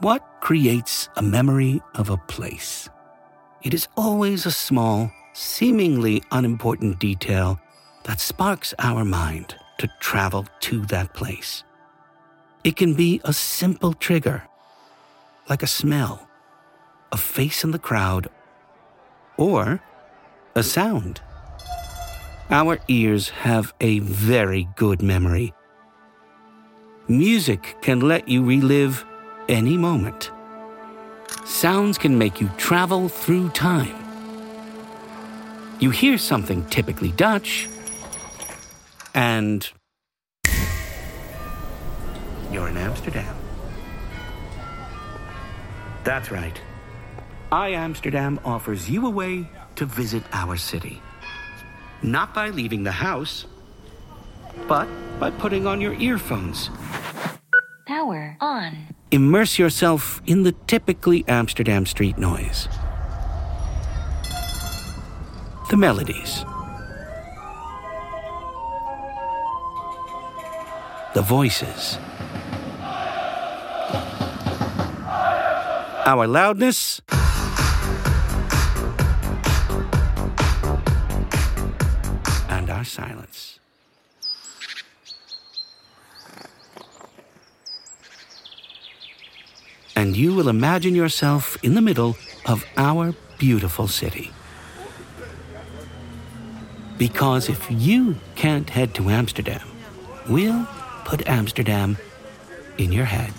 What creates a memory of a place? It is always a small, seemingly unimportant detail that sparks our mind to travel to that place. It can be a simple trigger, like a smell, a face in the crowd, or a sound. Our ears have a very good memory. Music can let you relive any moment. Sounds can make you travel through time. You hear something typically Dutch, and you're in Amsterdam. That's right. I Amsterdam offers you a way to visit our city. Not by leaving the house, but by putting on your earphones. Power on. Immerse yourself in the typically Amsterdam street noise. The melodies. The voices. Our loudness. And our silence. And you will imagine yourself in the middle of our beautiful city. Because if you can't head to Amsterdam, we'll put Amsterdam in your head.